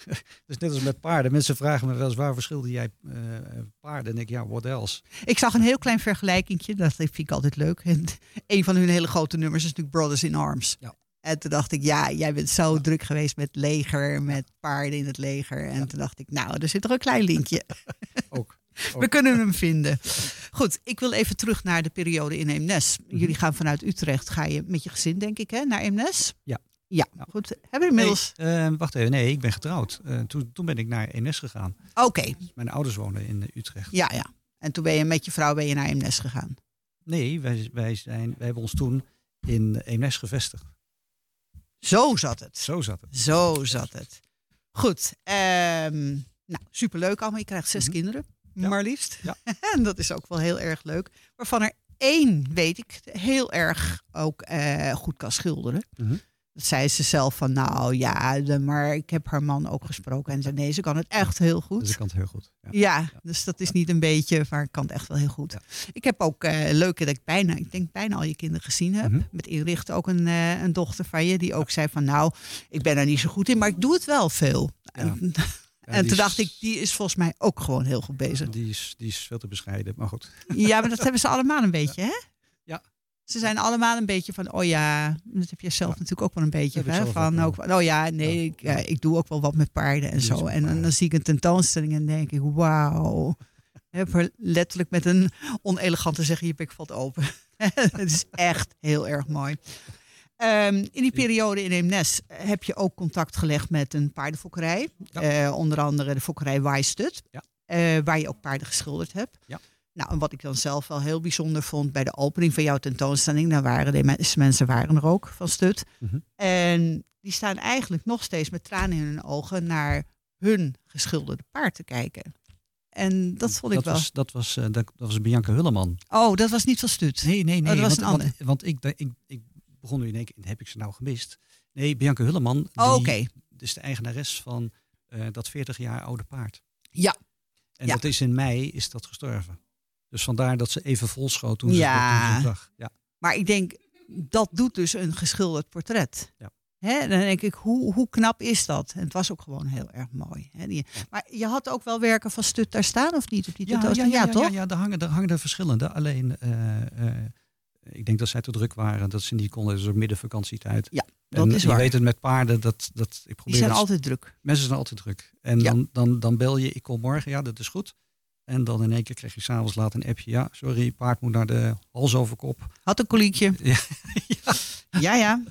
Dus net als met paarden. Mensen vragen me wel eens waar verschilde jij eh, paarden? En ik, ja, what else? Ik zag een heel klein vergelijkingje. Dat vind ik altijd leuk. En een van hun hele grote nummers is natuurlijk Brothers in Arms. Ja. En toen dacht ik, ja, jij bent zo druk geweest met leger, met paarden in het leger. En toen dacht ik, nou, er zit toch een klein linkje. Ook. We kunnen hem vinden. Goed, ik wil even terug naar de periode in Eemnes. Jullie gaan vanuit Utrecht, ga je met je gezin, denk ik, hè, naar Eemnes? Ja. Ja, goed. Hebben we inmiddels... Nee, eh, wacht even, nee, ik ben getrouwd. Eh, toen, toen ben ik naar Eemnes gegaan. Oké, Mijn ouders wonen in eh, Utrecht. ja, ja. En toen ben je met je vrouw ben je naar Eemnes gegaan. Nee, wij, wij, zijn, wij hebben ons toen in Eemnes gevestigd. Zo zat het. Zo zat het. Zo zat het. Goed. ehm, nou, superleuk allemaal. Je krijgt zes Mhm. kinderen, Ja. maar liefst. Ja. en dat is ook wel heel erg leuk. Waarvan er één, weet ik, heel erg ook eh, goed kan schilderen. Mhm. Dat zei ze zelf van, nou ja, de- maar ik heb haar man ook gesproken. En zei, nee, ze kan het echt heel goed. Dus ik kan het heel goed. Ja. Ja, dus dat is niet een beetje, maar ik kan het echt wel heel goed. Ja. Ik heb ook eh leuke dat ik bijna, ik denk bijna al je kinderen gezien heb. Mhm. Met inricht ook een, eh, een dochter van je, die ook zei van nou, ik ben er niet zo goed in, maar ik doe het wel veel. En, toen is- dacht ik, die is volgens mij ook gewoon heel goed bezig. Die is, die is veel te bescheiden, maar goed. Ja, maar dat hebben ze allemaal een beetje, hè? Ja. Ze zijn allemaal een beetje van, oh ja, dat heb je zelf Ja. natuurlijk ook wel een beetje. Hè? Van, ook oh ja, nee, Ja. ik, ja, Ja. ik doe ook wel wat met paarden en zo. En dan, zie ik een tentoonstelling en denk ik, wauw. Heb er letterlijk met een onelegante zeggen, je bek valt open. Het is echt heel erg mooi. Ehm, in die periode in Eemnes heb je ook contact gelegd met een paardenfokkerij. Ja. Eh, onder andere de fokkerij Waaistut. Ja. eh, waar je ook paarden geschilderd hebt. Ja. Nou, en wat ik dan zelf wel heel bijzonder vond bij de opening van jouw tentoonstelling, daar waren de mensen, mensen waren er ook van Stut. Mhm. En die staan eigenlijk nog steeds met tranen in hun ogen naar hun geschilderde paard te kijken. En dat vond ik dat wel. Was, dat, was, eh, dat, dat was Bianca Hulleman. Oh, dat was niet van Stut. Nee, nee, nee. Oh, dat was want, een ander. Want, want ik, ik, ik begon nu in één keer, heb ik ze nou gemist? Nee, Bianca Hulleman, die Oh, oké. is de eigenares van eh, dat 40 jaar oude paard. Ja. En Ja. dat is in mei is dat gestorven. Dus vandaar dat ze even vol schoot toen ze Ja. toen ze het zag. Ja. Maar ik denk, dat doet dus een geschilderd portret. Ja. Hè, dan denk ik, hoe, hoe knap is dat? En het was ook gewoon heel erg mooi. Hè, die, maar je had ook wel werken van Stut daar staan, of niet? Op die Ja, ja, ja, ja, toch? ja, daar hangen, daar hangen er verschillende. Alleen, eh, eh, ik denk dat zij te druk waren. Dat ze niet konden. Dus ook middenvakantietijd. Ja, dat en is je waar. weet het met paarden. Dat, dat, ik probeer Die zijn dat- altijd druk. Mensen zijn altijd druk. En Ja. dan, dan, dan bel je, ik kom morgen, ja, dat is goed. En dan in één keer krijg je s'avonds laat een appje. Ja, sorry, paard moet naar de hals over kop. Had een koliekje. Ja. Ja, ja.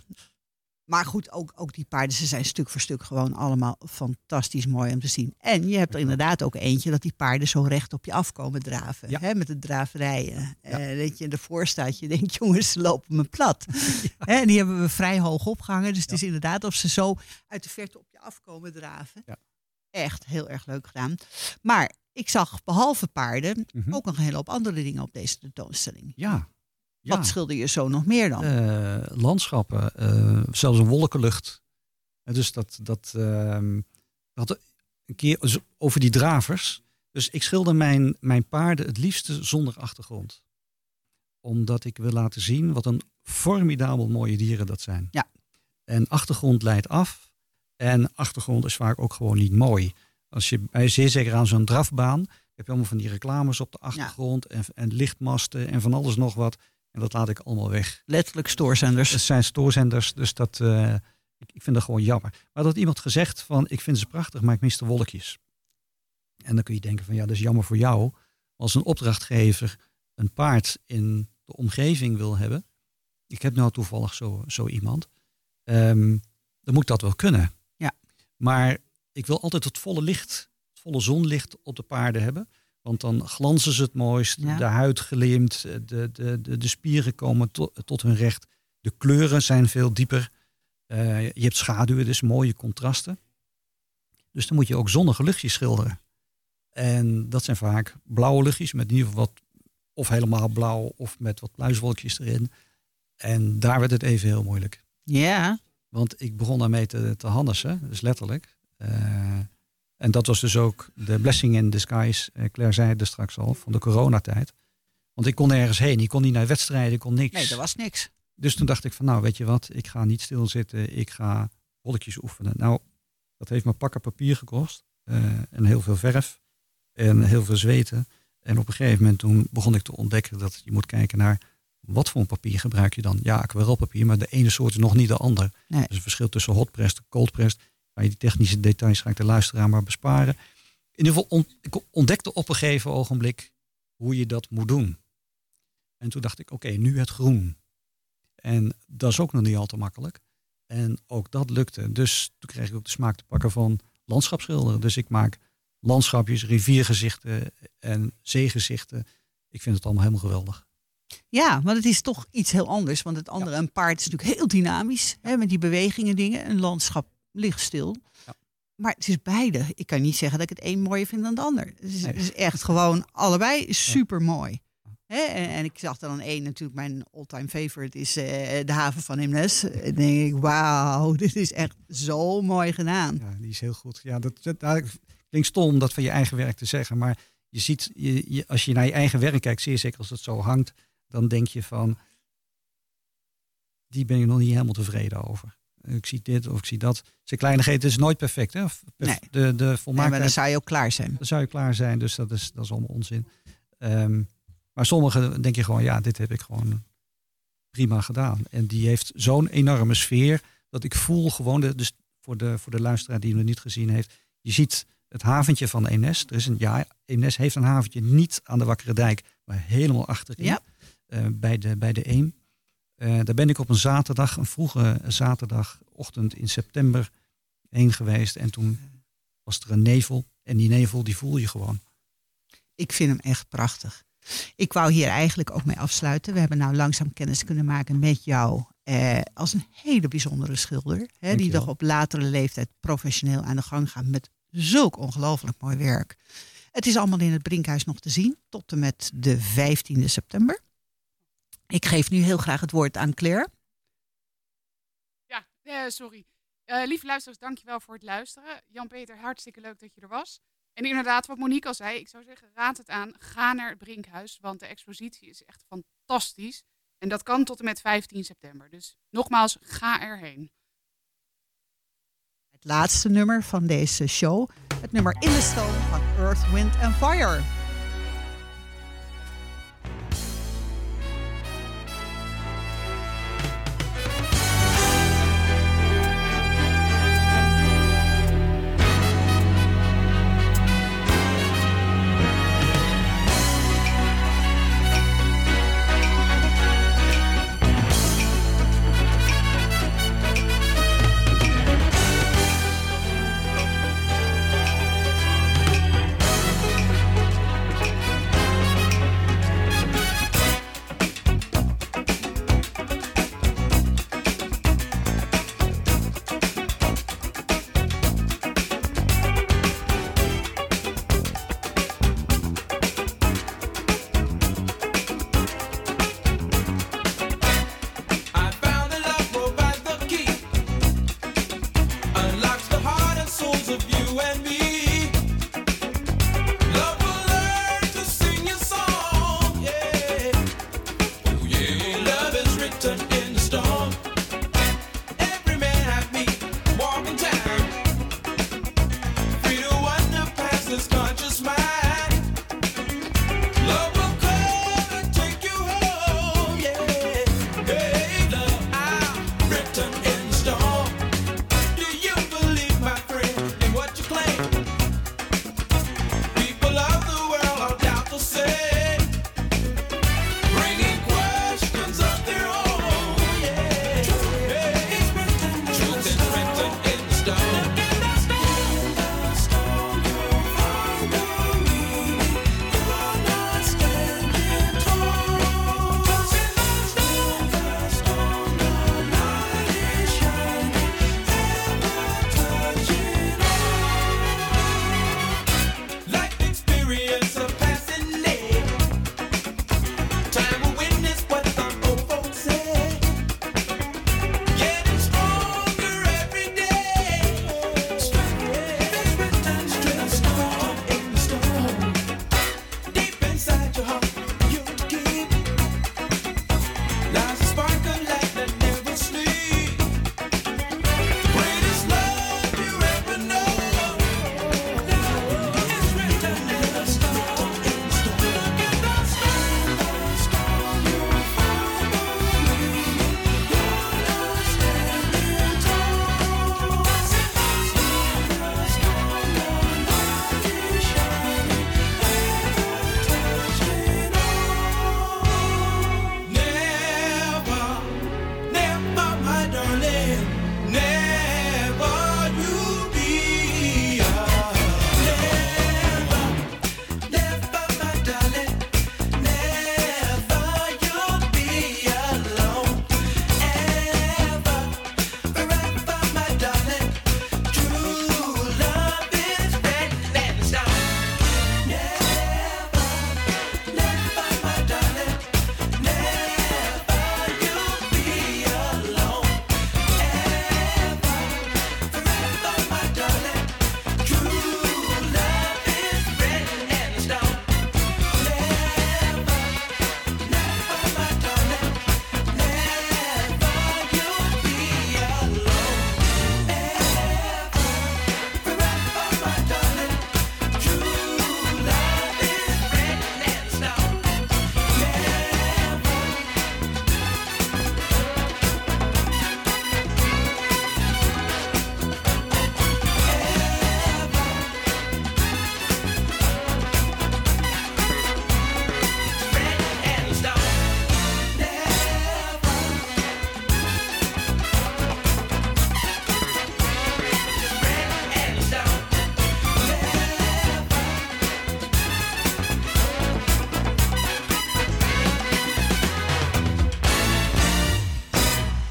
Maar goed, ook, ook die paarden, ze zijn stuk voor stuk gewoon allemaal fantastisch mooi om te zien. En je hebt er inderdaad ook eentje dat die paarden zo recht op je afkomen draven. Ja. Hè, met de draverijen. Eh, dat je ervoor staat, je denkt, jongens, ze lopen me plat. Hè, en die hebben we vrij hoog opgehangen. Dus het is inderdaad of ze zo uit de verte op je afkomen draven. Ja. Echt heel erg leuk gedaan. Maar ik zag behalve paarden Mhm. ook nog een hele hoop andere dingen op deze tentoonstelling. Ja. Ja. Wat schilder je zo nog meer dan? Eh, landschappen, eh, zelfs een wolkenlucht. En dus dat, dat ehm, had een keer over die dravers. Dus ik schilder mijn, mijn paarden het liefste zonder achtergrond. Omdat ik wil laten zien wat een formidabel mooie dieren dat zijn. Ja. En achtergrond leidt af. En achtergrond is vaak ook gewoon niet mooi. Als je bij zeer zeker aan zo'n drafbaan heb je allemaal van die reclames op de achtergrond en, en lichtmasten en van alles nog wat. En dat laat ik allemaal weg. Letterlijk stoorzenders. Het zijn stoorzenders, dus dat, eh, ik, ik vind dat gewoon jammer. Maar dat iemand gezegd van, ik vind ze prachtig, maar ik mis de wolkjes. En dan kun je denken van, ja, dat is jammer voor jou. Als een opdrachtgever een paard in de omgeving wil hebben. Ik heb nou toevallig zo, zo iemand. ehm, dan moet dat wel kunnen. Ja. Maar ik wil altijd het volle licht, het volle zonlicht op de paarden hebben. Want dan glanzen ze het mooist, Ja. de huid geleemd, de, de, de, de spieren komen tot, tot hun recht. De kleuren zijn veel dieper. Eh, je hebt schaduwen, dus mooie contrasten. Dus dan moet je ook zonnige luchtjes schilderen. En dat zijn vaak blauwe luchtjes met in ieder geval wat, of helemaal blauw of met wat pluiswolkjes erin. En daar werd het even heel moeilijk. Ja, Want ik begon daarmee te, te dus letterlijk. Eh, en dat was dus ook de blessing in disguise. Uh, Claire zei het er straks al, van de coronatijd. Want ik kon nergens heen. Ik kon niet naar wedstrijden, ik kon niks. nee, dat was niks. Dus toen dacht ik van nou, weet je wat, ik ga niet stilzitten. Ik ga rolletjes oefenen. Nou, dat heeft me pakken papier gekost. eh, en heel veel verf. En heel veel zweten. En op een gegeven moment toen begon ik te ontdekken dat je moet kijken naar wat voor een papier gebruik je dan? Ja, aquarelpapier, maar de ene soort is nog niet de ander. Nee. Dus het verschil tussen hot pressed en cold pressed. Maar die technische details ga ik de luisteraar maar besparen. In ieder geval, on- ik ontdekte op een gegeven ogenblik hoe je dat moet doen. En toen dacht ik, oké, nu het groen. En dat is ook nog niet al te makkelijk. En ook dat lukte. Dus toen kreeg ik ook de smaak te pakken van landschapsschilderen. Dus ik maak landschapjes, riviergezichten en zeegezichten. Ik vind het allemaal helemaal geweldig. Ja, want het is toch iets heel anders. Want het andere, een paard is natuurlijk heel dynamisch. Hè, met die bewegingen dingen. Een landschap ligt stil. Ja. Maar het is beide. Ik kan niet zeggen dat ik het een mooier vind dan het ander. Het is, Nee. het is echt gewoon allebei super mooi. En, en ik zag er dan één, natuurlijk mijn all-time favorite is eh, de haven van Hemnes. En dan denk ik, wauw, dit is echt zo mooi gedaan. Ja, die is heel goed. Ja, dat, dat, dat klinkt stom om dat van je eigen werk te zeggen. Maar je ziet, je, je- als je naar je eigen werk kijkt, zeer zeker als het zo hangt, dan denk je van, die ben je nog niet helemaal tevreden over. Ik zie dit of ik zie dat. Zijn kleinigheden het is nooit perfect. Hè? Nee. De, de Nee, maar dan zou je ook klaar zijn. dan zou je klaar zijn. Dus dat is, dat is allemaal onzin. Ehm, maar sommige denk je gewoon, ja, dit heb ik gewoon prima gedaan. En die heeft zo'n enorme sfeer dat ik voel gewoon, de, dus voor de, voor de luisteraar die hem nog niet gezien heeft, je ziet het haventje van Enes. Er is een, ja, Enes heeft een haventje niet aan de Wakkere Dijk, maar helemaal achterin, Ja. eh, bij, de, bij de Eem. Eh, daar ben ik op een zaterdag, een vroege zaterdagochtend in september heen geweest. En toen was er een nevel. En die nevel, die voel je gewoon. Ik vind hem echt prachtig. Ik wou hier eigenlijk ook mee afsluiten. We hebben nou langzaam kennis kunnen maken met jou eh, als een hele bijzondere schilder. Hè, die toch op latere leeftijd professioneel aan de gang gaat met zulk ongelooflijk mooi werk. Het is allemaal in het Brinkhuis nog te zien tot en met de 15e september. Ik geef nu heel graag het woord aan Claire. Ja, eh, sorry. Eh, lieve luisteraars, dankjewel voor het luisteren. Jan-Peter, hartstikke leuk dat je er was. En inderdaad, wat Monique al zei, ik zou zeggen, raad het aan. Ga naar het Brinkhuis, want de expositie is echt fantastisch. En dat kan tot en met 15 september. Dus nogmaals, ga erheen. Het laatste nummer van deze show. Het nummer In the Stone van Earth, Wind and Fire.